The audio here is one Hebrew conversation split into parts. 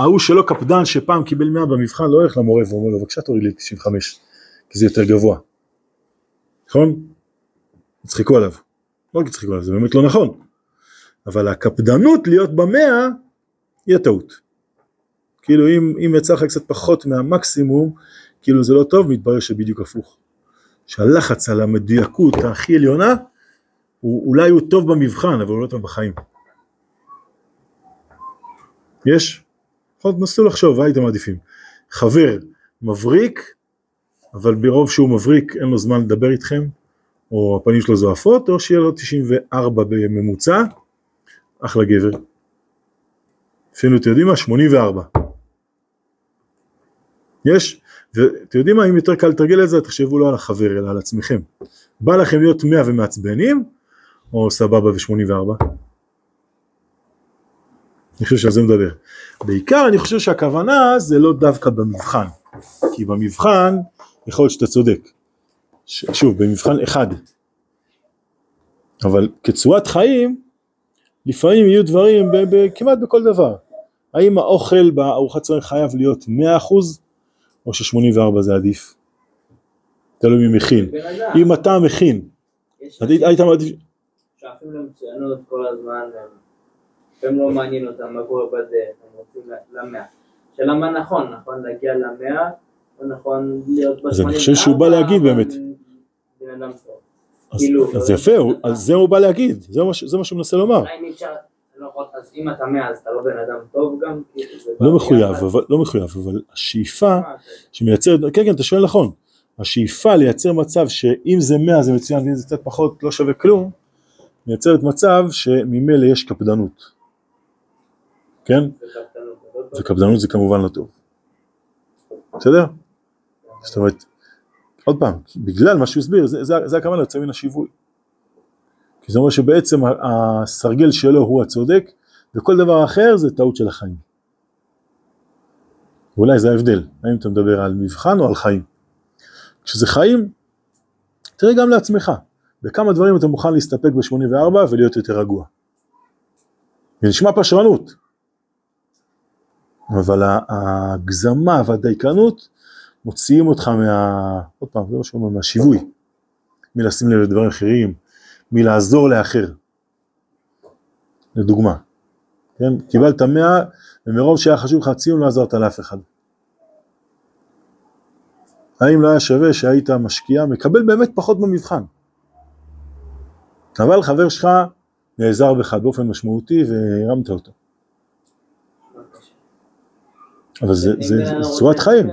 ההוא שלא קפדן שפעם קיבל 100 במבחן לא הולך למורה ואומר לו בבקשה תוריד לי 95 כי זה יותר גבוה. נכון? הצחיקו עליו. לא רק הצחיקו עליו, זה באמת לא נכון. אבל הקפדנות להיות במאה היא הטעות. כאילו אם, אם יצא לך קצת פחות מהמקסימום, כאילו זה לא טוב, מתברר שבדיוק הפוך. שהלחץ על המדויקות הכי עליונה, הוא, אולי הוא טוב במבחן, אבל הוא לא טוב בחיים. יש? יכול תנסו לחשוב, מה הייתם מעדיפים? חבר מבריק, אבל ברוב שהוא מבריק אין לו זמן לדבר איתכם, או הפנים שלו זועפות, או שיהיה לו 94 בממוצע, אחלה גבר. אפילו אתם יודעים מה? 84. יש? ואתם יודעים מה? אם יותר קל לתרגל את זה, תחשבו לא על החבר, אלא על עצמכם. בא לכם להיות 100 ומעצבנים, או סבבה ו-84? אני חושב שעל זה מדבר. בעיקר אני חושב שהכוונה זה לא דווקא במבחן, כי במבחן יכול להיות שאתה צודק. שוב, במבחן אחד. אבל כצורת חיים, לפעמים יהיו דברים ב- ב- כמעט בכל דבר. האם האוכל בארוחת צהריים חייב להיות 100% או ש-84 זה עדיף? תלוי מי מכין. אם אתה מכין, היית מעדיף... שואפים למצוינות כל הזמן, הם לא מעניין אותם מה קורה בדרך, הם רוצים למאה. שאלה מה נכון, נכון להגיע למאה, או נכון להיות אז אני חושב שהוא בא להגיד באמת. אז, כאילו, אז יפה, אז זה הוא בא להגיד, זה מה, שהוא מנסה לומר. לא אז אם אתה מאה אז אתה לא בן אדם טוב גם? כאילו, לא מחויב. אבל, לא מחויב, אבל השאיפה מה זה? שמייצרת, כן כן אתה שואל נכון, השאיפה לייצר מצב שאם זה 100 זה מצוין ואם זה קצת פחות לא שווה כלום, מייצרת מצב שממילא יש קפדנות, כן? וקפדנות זה כמובן לא טוב, בסדר? זאת אומרת, עוד פעם, בגלל מה שהוא הסביר, זה, זה, זה הכוונה יוצא מן השיווי. כי זה אומר שבעצם הסרגל שלו הוא הצודק, וכל דבר אחר זה טעות של החיים. ואולי זה ההבדל, האם אתה מדבר על מבחן או על חיים. כשזה חיים, תראה גם לעצמך, בכמה דברים אתה מוכן להסתפק ב-84 ולהיות יותר רגוע. זה נשמע פשרנות, אבל ההגזמה והדייקנות מוציאים אותך מה... עוד פעם, זה מה שאומר, מהשיווי, מלשים לב לדברים אחרים, מלעזור לאחר. לדוגמה, כן? קיבלת 100 ומרוב שהיה חשוב לך הציון לא עזרת לאף אחד. האם לא היה שווה שהיית משקיע, מקבל באמת פחות במבחן. אבל חבר שלך נעזר בך באופן משמעותי והרמת אותו. אבל זה, זה, זה, זה צורת חיים.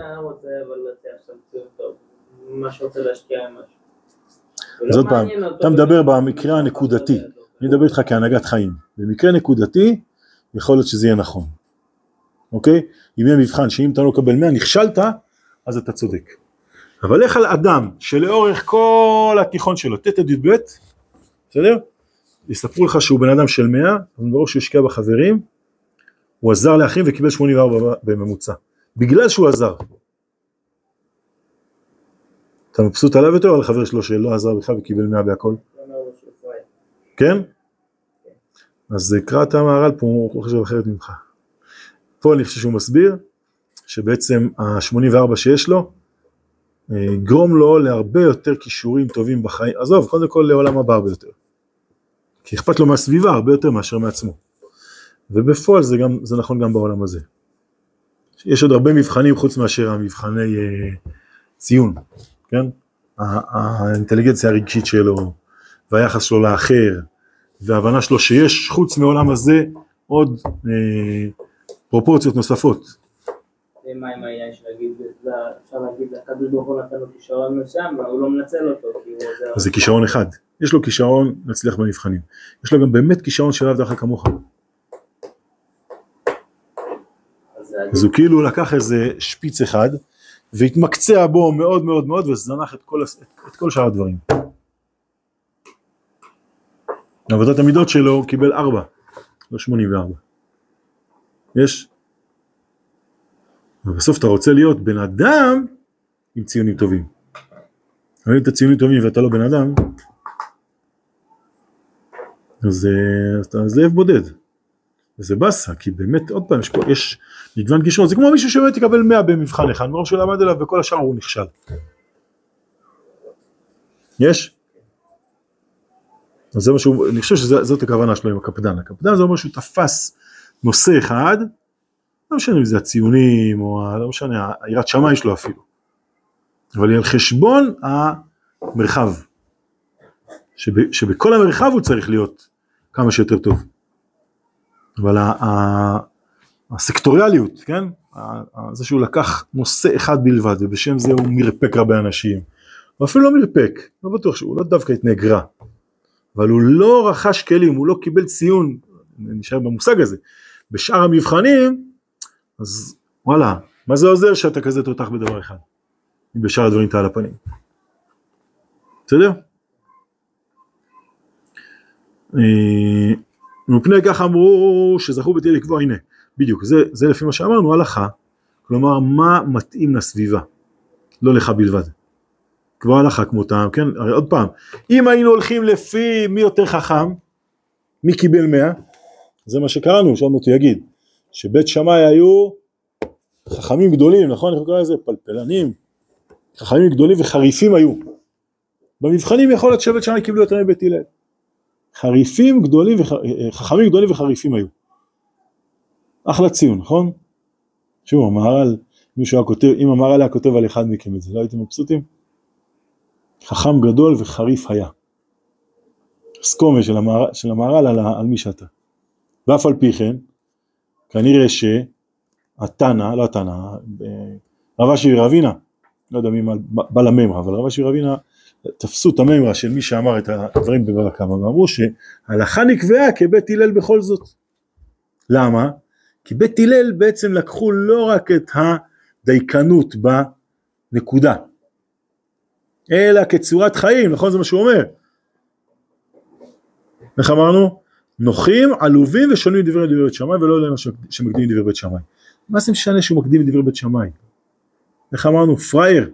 אז עוד פעם, אתה מדבר במקרה הנקודתי. אני מדבר איתך כהנהגת חיים. במקרה נקודתי, יכול להיות שזה יהיה נכון. אוקיי? אם יהיה מבחן שאם אתה לא מקבל 100 נכשלת, אז אתה צודק. אבל לך על אדם שלאורך כל התיכון שלו, ט' עד י"ב, בסדר? יספרו לך שהוא בן אדם של 100, אבל ברור שהוא השקיע בחברים, הוא עזר לאחים וקיבל 84 בממוצע. בגלל שהוא עזר. אתה מבסוט עליו יותר או על חבר שלו שלא עזר בכלל וקיבל 100 בהכל? כן? אז קרא את המהר"ל פה, הוא חושב אחרת ממך. פה אני חושב שהוא מסביר שבעצם ה-84 שיש לו, אה, יגרום לו להרבה יותר כישורים טובים בחיים, עזוב, קודם כל לעולם הבא הרבה יותר. כי אכפת לו מהסביבה הרבה יותר מאשר מעצמו. ובפועל זה, גם, זה נכון גם בעולם הזה. יש עוד הרבה מבחנים חוץ מאשר המבחני אה, ציון, כן? האינטליגנציה הרגשית שלו, והיחס שלו לאחר, וההבנה שלו שיש חוץ מעולם הזה עוד אה, פרופורציות נוספות. ומה עם העניין של להגיד, לה- אפשר להגיד לקדוש ברוך הוא נתן לו כישרון מסוים, אבל הוא לא מנצל אותו, כי הוא עוזר. אז זה כישרון אחד. יש לו כישרון להצליח במבחנים. יש לו גם באמת כישרון שלאו דווקא כמוך. אז הוא כאילו לקח איזה שפיץ אחד, והתמקצע בו מאוד מאוד מאוד, וזנח את כל, הס- את כל שאר הדברים. עבודת המידות שלו קיבל 4, לא 84. יש? ובסוף אתה רוצה להיות בן אדם עם ציונים טובים. אבל אם אתה ציונים טובים ואתה לא בן אדם, אז, אה, אתה זאב בודד. וזה באסה, כי באמת, עוד פעם, יש, פה, יש מגוון כישרון, זה כמו מישהו שבאמת יקבל 100 במבחן אחד, מרוב שהוא למד עליו וכל השאר הוא נכשל. יש? אז זה מה שהוא, אני חושב שזאת הכוונה שלו עם הקפדן. הקפדן זה אומר שהוא תפס נושא אחד, לא משנה אם זה הציונים או לא משנה, היראת שמיים שלו אפילו, אבל היא על חשבון המרחב, שב, שבכל המרחב הוא צריך להיות כמה שיותר טוב. אבל הסקטוריאליות, כן? זה שהוא לקח נושא אחד בלבד ובשם זה הוא מרפק הרבה אנשים, הוא אפילו לא מרפק, לא בטוח שהוא לא דווקא התנהג רע, אבל הוא לא רכש כלים, הוא לא קיבל ציון, נשאר במושג הזה, בשאר המבחנים, אז וואלה, מה זה עוזר שאתה כזה תותח בדבר אחד, אם בשאר הדברים אתה על הפנים, בסדר? אה, מפני כך אמרו שזכו בתהיה לקבוע, הנה, בדיוק, זה, זה לפי מה שאמרנו, הלכה, כלומר מה מתאים לסביבה, לא לך בלבד. כבר הלכה כמותם, כן, הרי עוד פעם, אם היינו הולכים לפי מי יותר חכם, מי קיבל 100, זה מה שקראנו, שם אותי יגיד, שבית שמאי היו חכמים גדולים, נכון? איך קוראים לזה? פלפלנים, חכמים גדולים וחריפים היו. במבחנים יכול להיות שבית שמאי קיבלו יותר מבית הלל. חריפים גדולים, וח... חכמים גדולים וחריפים היו. אחלה ציון, נכון? שוב, המהר"ל, מישהו היה כותב, אם המהר"ל היה כותב על אחד מכם את זה, לא הייתם מבסוטים? חכם גדול וחריף היה. סקומה של המהר"ל, של המהר"ל על, על מי שאתה. ואף על פי כן, כנראה שהתנא, לא התנא, אה, רב אשי ורבינה, לא יודע מי בעל אבל רב אשי ורבינה תפסו את המימרה של מי שאמר את הדברים בבבא קמא ואמרו שההלכה נקבעה כבית הלל בכל זאת. למה? כי בית הלל בעצם לקחו לא רק את הדייקנות בנקודה, אלא כצורת חיים, נכון זה מה שהוא אומר. איך אמרנו? נוחים, עלובים ושונים מדברי דברי בית שמאי ולא אלה שמקדימים דברי בית שמאי. מה זה משנה שהוא מקדים דברי בית שמאי? איך אמרנו? פראייר.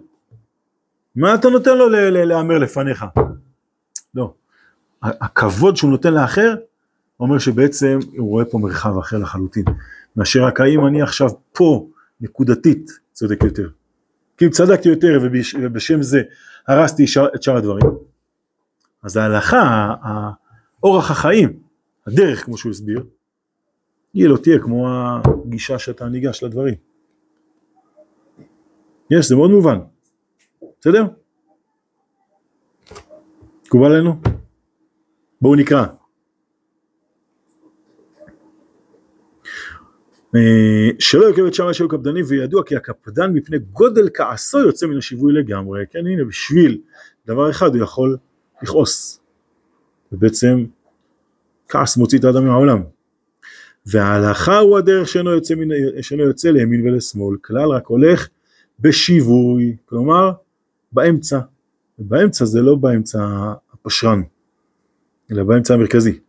מה אתה נותן לו להמר לפניך? לא. הכבוד שהוא נותן לאחר, אומר שבעצם הוא רואה פה מרחב אחר לחלוטין. מאשר רק האם אני עכשיו פה נקודתית צודק יותר. כי אם צדקתי יותר ובש- ובשם זה הרסתי שאר- את שאר הדברים. אז ההלכה, אורח החיים, הדרך כמו שהוא הסביר, היא לא תהיה כמו הגישה שאתה ניגש לדברים. יש, זה מאוד מובן. בסדר? מקובל עלינו? בואו נקרא. אה, שלא יוקב את שמאי שהיו קפדנים וידוע כי הקפדן מפני גודל כעסו יוצא מן השיווי לגמרי, כן הנה בשביל דבר אחד הוא יכול לכעוס, ובעצם כעס מוציא את האדם מהעולם. וההלכה הוא הדרך שאינו יוצא, מן, שאינו יוצא לימין ולשמאל, כלל רק הולך בשיווי, כלומר באמצע, ובאמצע זה לא באמצע הפשרן, אלא באמצע המרכזי.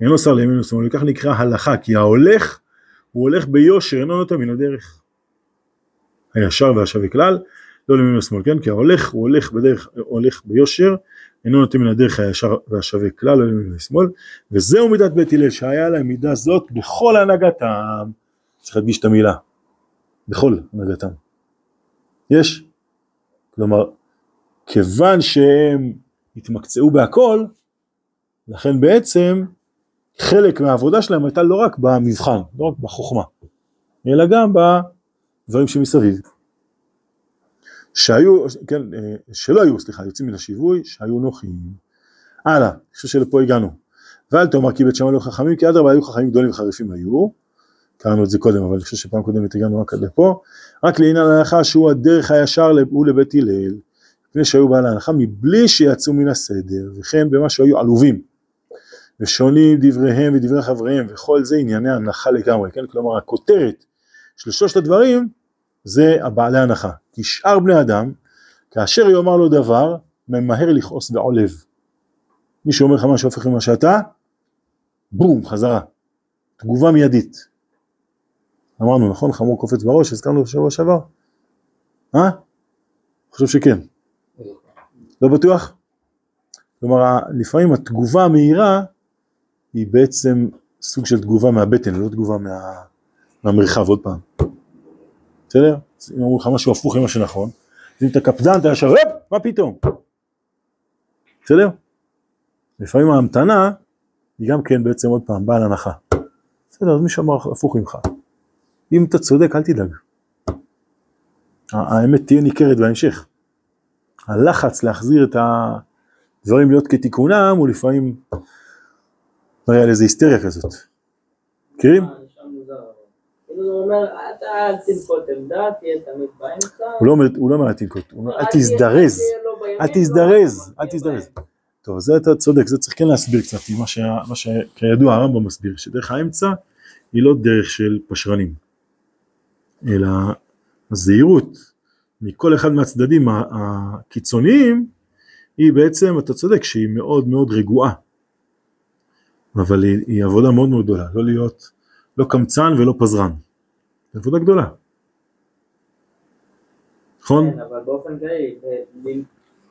אינו שר לימין ולשמאל, וכך נקרא הלכה, כי ההולך הוא הולך ביושר, אינו נוטה מן הדרך. הישר והשווה כלל, לא לימין ולשמאל, כן? כי ההולך הוא הולך בדרך, הולך ביושר, אינו נוטה מן הדרך הישר והשווה כלל, לא לימין ולשמאל, וזהו מידת בית הלל, שהיה להם מידה זאת בכל הנהגתם, צריך להדגיש את המילה, בכל הנהגתם. יש? כלומר, כיוון שהם התמקצעו בהכל, לכן בעצם חלק מהעבודה שלהם הייתה לא רק במבחן, לא רק בחוכמה, אלא גם בדברים שמסביב. שהיו, כן, אה, שלא היו, סליחה, יוצאים מן השיווי, שהיו נוחים. הלאה, אני חושב שלפה הגענו. ואל תאמר כי בית שמאי לא חכמים, כי אדרבה היו חכמים גדולים וחריפים היו. קראנו את זה קודם, אבל אני חושב שפעם קודמת הגענו רק עד לפה. רק לעניין ההלכה שהוא הדרך הישר הוא לבית הלל, מפני שהיו בעל ההלכה מבלי שיצאו מן הסדר, וכן במה שהיו עלובים. ושונים דבריהם ודברי חבריהם, וכל זה ענייני הנחה לגמרי, כן? כלומר הכותרת של שלושת הדברים זה הבעלי הנחה. כי שאר בני אדם, כאשר יאמר לו דבר, ממהר לכעוס בעולב. מי שאומר לך משהו הופך ממה שאתה, בום, חזרה. תגובה מיידית. אמרנו, נכון? חמור קופץ בראש, הזכרנו בשבוע שעבר? אה? חושב שכן. לא בטוח? כלומר, לפעמים התגובה המהירה היא בעצם סוג של תגובה מהבטן, לא תגובה מה, מהמרחב, עוד פעם. בסדר? אם אמרו לך משהו הפוך ממה שנכון, אם אתה קפדן, אתה ישר, הופ, מה פתאום? בסדר? לפעמים ההמתנה היא גם כן בעצם עוד פעם בעל הנחה. בסדר, אז מישהו אמר הפוך ממך. אם אתה צודק, אל תדאג. האמת תהיה ניכרת בהמשך. הלחץ להחזיר את הדברים להיות כתיקונם הוא לפעמים מראה על איזה היסטריה כזאת. מכירים? אה, הוא אומר, אתה אל תנקוט עמדה, תהיה תמיד באמצע. הוא לא אומר, לא אומר אל תנקוט, הוא אומר אל תזדרז, לא אל לא תזדרז, אל תזדרז. טוב, זה אתה צודק, זה צריך כן להסביר קצת, מה שכידוע הרמב"ם מסביר, שדרך האמצע היא לא דרך של פשרנים, אלא הזהירות מכל אחד מהצדדים הקיצוניים, היא בעצם, אתה צודק, שהיא מאוד מאוד רגועה, אבל היא, היא עבודה מאוד מאוד גדולה, לא להיות לא קמצן ולא פזרן, זו עבודה גדולה, נכון? כן, אבל באופן כללי, ב-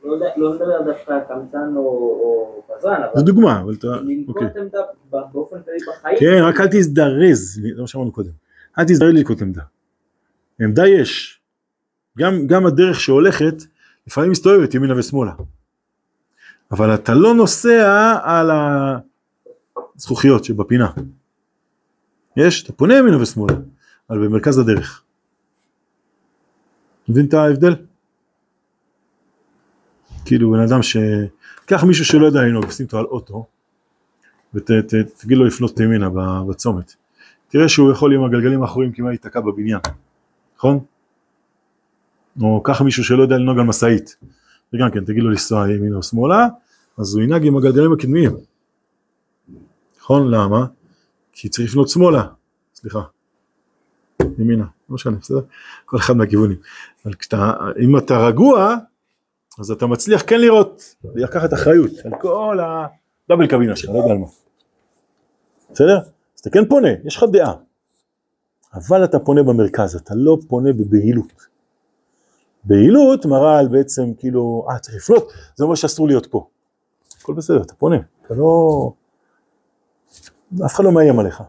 לא יודע- לא מדבר דווקא קמצן או- פזרן, אבל זו דוגמה, אבל אתה, אוקיי. לנקוט עמדה ב- באופן כללי בחיים. כן, רק אל תזדרז, זה מה שאמרנו קודם, אל תזדרז לנקוט עמדה. עמדה יש, גם, גם הדרך שהולכת, לפעמים מסתובבת ימינה ושמאלה. אבל אתה לא נוסע על הזכוכיות שבפינה. יש, אתה פונה ימינה ושמאלה, אבל במרכז הדרך. מבין את ההבדל? כאילו בן אדם ש... קח מישהו שלא יודע לנהוג, שים אותו על אוטו, ותגיד לו לפנות ימינה בצומת. תראה שהוא יכול עם הגלגלים האחוריים כמעט להיתקע בבניין, נכון? או קח מישהו שלא יודע לנהוג על משאית, וגם כן תגיד לו לנסוע ימינה או שמאלה, אז הוא ינהג עם הגלגלים הקדמיים. נכון? למה? כי צריך לפנות שמאלה, סליחה, ימינה, לא משנה, בסדר? כל אחד מהכיוונים. אבל כשאתה, אם אתה רגוע, אז אתה מצליח כן לראות, לקחת אחריות על כל הדאבל קבינה שלך, לא יודע על מה. בסדר? אז אתה כן פונה, יש לך דעה. אבל אתה פונה במרכז, אתה לא פונה בבהילות. בהילות מראה על בעצם כאילו, אה צריך לפנות, זה אומר שאסור להיות פה. הכל בסדר, אתה פונה, אתה לא... אף אחד לא מאיים עליך.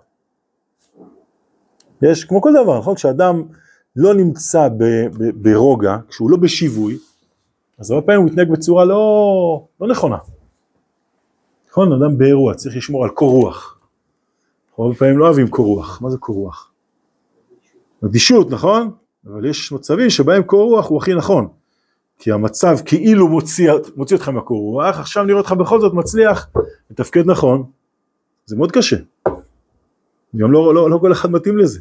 יש, כמו כל דבר, נכון? כשאדם לא נמצא ב, ב, ברוגע, כשהוא לא בשיווי, אז הרבה פעמים הוא מתנהג בצורה לא, לא נכונה. נכון? אדם באירוע צריך לשמור על קור רוח. הרבה פעמים לא אוהבים קור רוח. מה זה קור רוח? אדישות, נכון? אבל יש מצבים שבהם קור רוח הוא הכי נכון. כי המצב כאילו מוציא, מוציא אותך מהקור רוח, עכשיו נראה אותך בכל זאת מצליח לתפקד נכון. זה מאוד קשה. גם לא, לא, לא כל אחד מתאים לזה.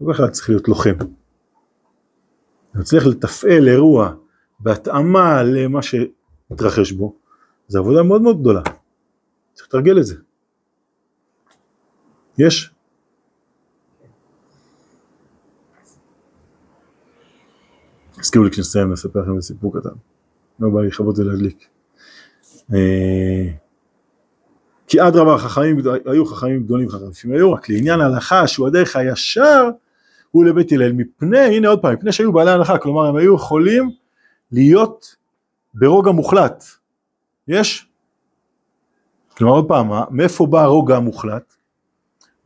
לא כל אחד צריך להיות לוחם. להצליח לתפעל אירוע בהתאמה למה שהתרחש בו, זו עבודה מאוד מאוד גדולה. צריך לתרגל את זה. יש? הזכירו לי כשנסיים לספר לכם סיפור קטן. לא בא לי לכבות ולהדליק. אה, כי אדרבה החכמים היו חכמים גדולים חכמים היו רק לעניין ההלכה שהוא הדרך הישר הוא לבית הלל מפני הנה עוד פעם מפני שהיו בעלי הנחה כלומר הם היו יכולים להיות ברוגע מוחלט יש? כלומר עוד פעם מאיפה בא הרוגע המוחלט?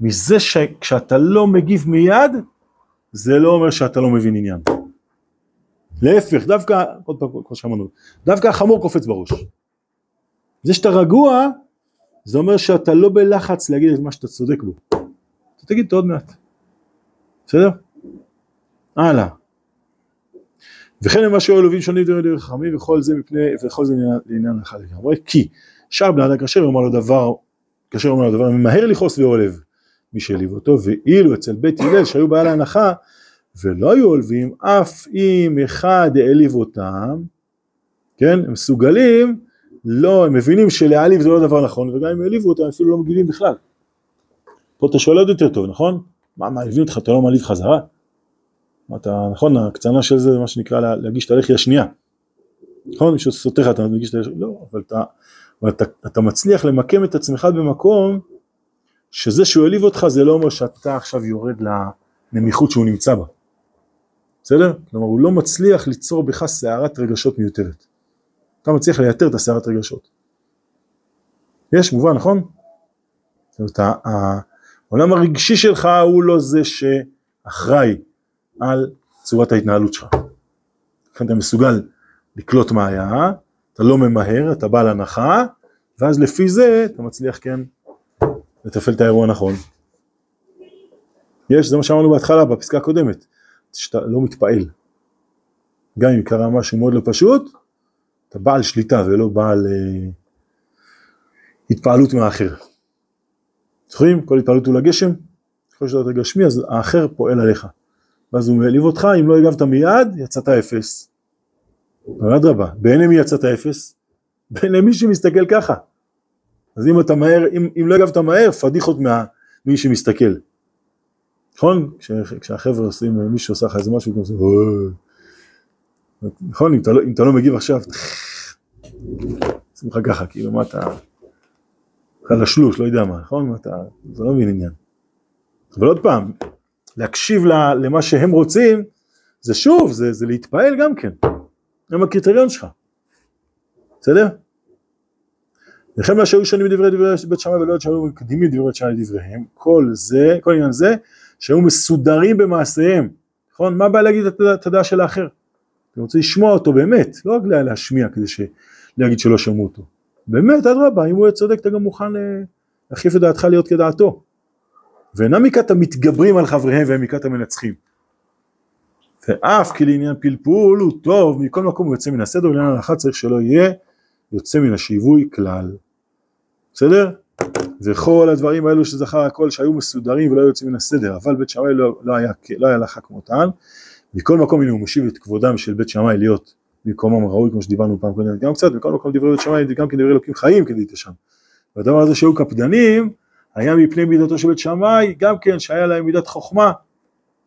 מזה שכשאתה לא מגיב מיד זה לא אומר שאתה לא מבין עניין להפך דווקא עוד פעם כמו שאמרנו דווקא החמור קופץ בראש זה שאתה רגוע זה אומר שאתה לא בלחץ להגיד את מה שאתה צודק בו. אתה תגיד אותו עוד מעט. בסדר? הלאה. וכן למה שאוהל לווים שונים דברים חכמים וכל זה מפני וכל זה לעניין אחד לגמרי כי שאר בני אדם כאשר אומר לו דבר כאשר אומר לו דבר ממהר לכעוס ועולב מי שהעליב אותו ואילו אצל בית הלל שהיו בעל ההנחה ולא היו עולבים אף אם אחד העליב אותם כן הם מסוגלים לא, הם מבינים שלהעליב זה לא דבר נכון, וגם אם העליבו אותם אפילו לא מגיבים בכלל. פה אתה שואל עוד יותר טוב, נכון? מה, מעליבים אותך, אתה לא מעליב חזרה? אתה, נכון, הקצנה של זה, מה שנקרא לה, להגיש את הלחי השנייה. נכון, מישהו סותר לך, אתה מגיש את הלחי, לא, אבל, אתה, אבל אתה, אתה מצליח למקם את עצמך במקום, שזה שהוא העליב אותך זה לא אומר שאתה עכשיו יורד לנמיכות שהוא נמצא בה. בסדר? כלומר, הוא לא מצליח ליצור בך סערת רגשות מיותרת. אתה מצליח לייתר את הסערת רגשות. יש, מובן, נכון? זאת אומרת, העולם הרגשי שלך הוא לא זה שאחראי על צורת ההתנהלות שלך. לכן אתה מסוגל לקלוט מה היה, אתה לא ממהר, אתה בעל הנחה, ואז לפי זה אתה מצליח כן לתפעל את האירוע נכון. יש, זה מה שאמרנו בהתחלה, בפסקה הקודמת, שאתה לא מתפעל. גם אם קרה משהו מאוד לא פשוט, אתה בעל שליטה ולא בעל אה, התפעלות מהאחר. זוכרים? כל התפעלות הוא לגשם, ככל שאתה גשמי אז האחר פועל עליך. ואז הוא מעליב אותך, אם לא הגבת מיד, יצאת אפס. אדרבה, בעיני מי יצאת אפס? בעיני מי שמסתכל ככה. אז אם אתה מהר, אם, אם לא הגבת מהר, פדיחות ממי שמסתכל. נכון? כש, כשהחבר'ה עושים, מישהו עושה לך איזה משהו, אתה עושה, "אוי". נכון? אם אתה, לא, לא מגיב עכשיו, עושים לך ככה, כאילו מה אתה, חלשלוש, לא יודע מה, נכון? אתה, זה לא מבין עניין. אבל עוד פעם, להקשיב למה שהם רוצים, זה שוב, זה, להתפעל גם כן. הם הקריטריון שלך. בסדר? וכן מה שהיו שונים מדברי דברי בית שמאי ולא שהיו מקדימים דברי בית שמאי לדבריהם, כל זה, כל עניין זה, שהיו מסודרים במעשיהם. נכון? מה הבעיה להגיד את הדעה- של האחר? אתה רוצה לשמוע אותו באמת, לא רק לה- להשמיע כדי ש... להגיד שלא שמעו אותו. באמת, אדרבה, אם הוא יהיה צודק אתה גם מוכן אה, להחליף את דעתך להיות כדעתו. ואינם מכת המתגברים על חבריהם והם מכת המנצחים. ואף כי לעניין פלפול הוא טוב, מכל מקום הוא יוצא מן הסדר, ולעניין ההלכה צריך שלא יהיה יוצא מן השיווי כלל. בסדר? וכל הדברים האלו שזכר הכל שהיו מסודרים ולא יוצאים מן הסדר, אבל בית שמאי לא, לא היה לא היה הלכה כמותן, מכל מקום הנה הוא משיב את כבודם של בית שמאי להיות במקומם הראוי כמו שדיברנו פעם קודמת גם קצת, בכל מקום דברי בית שמאי גם כן דברי אלוקים חיים כדי תשם. והדבר הזה שהיו קפדנים היה מפני מידתו של בית שמאי גם כן שהיה להם מידת חוכמה,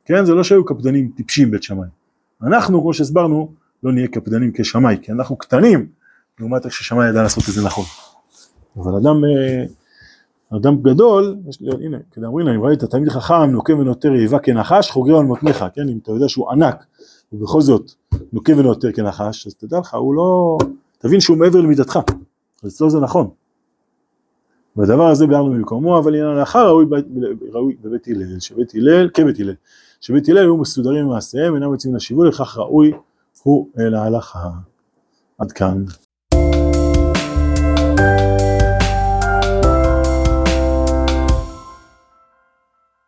כן זה לא שהיו קפדנים טיפשים בית שמאי. אנחנו כמו שהסברנו לא נהיה קפדנים כשמאי כי אנחנו קטנים לעומת איך ששמאי ידע לעשות את זה נכון. אבל אדם, אה, אדם גדול, יש לי, הנה, כדאמרין, אם ראית תלמיד חכם נוקם ונותר איבה כנחש חוגר על מותניך, כן, אם אתה יודע שהוא ענק ובכל זאת נוקם ונותר כנחש, אז תדע לך, הוא לא, תבין שהוא מעבר למידתך, אז אצלו זה נכון. והדבר הזה ביארנו במקומו, אבל עניין לאחר ראוי, ראוי בבית הלל, שבית הלל, כבית הלל, שבית הלל היו מסודרים במעשיהם, אינם יוצאים לשיווי, לכך ראוי הוא להלכה. עד כאן.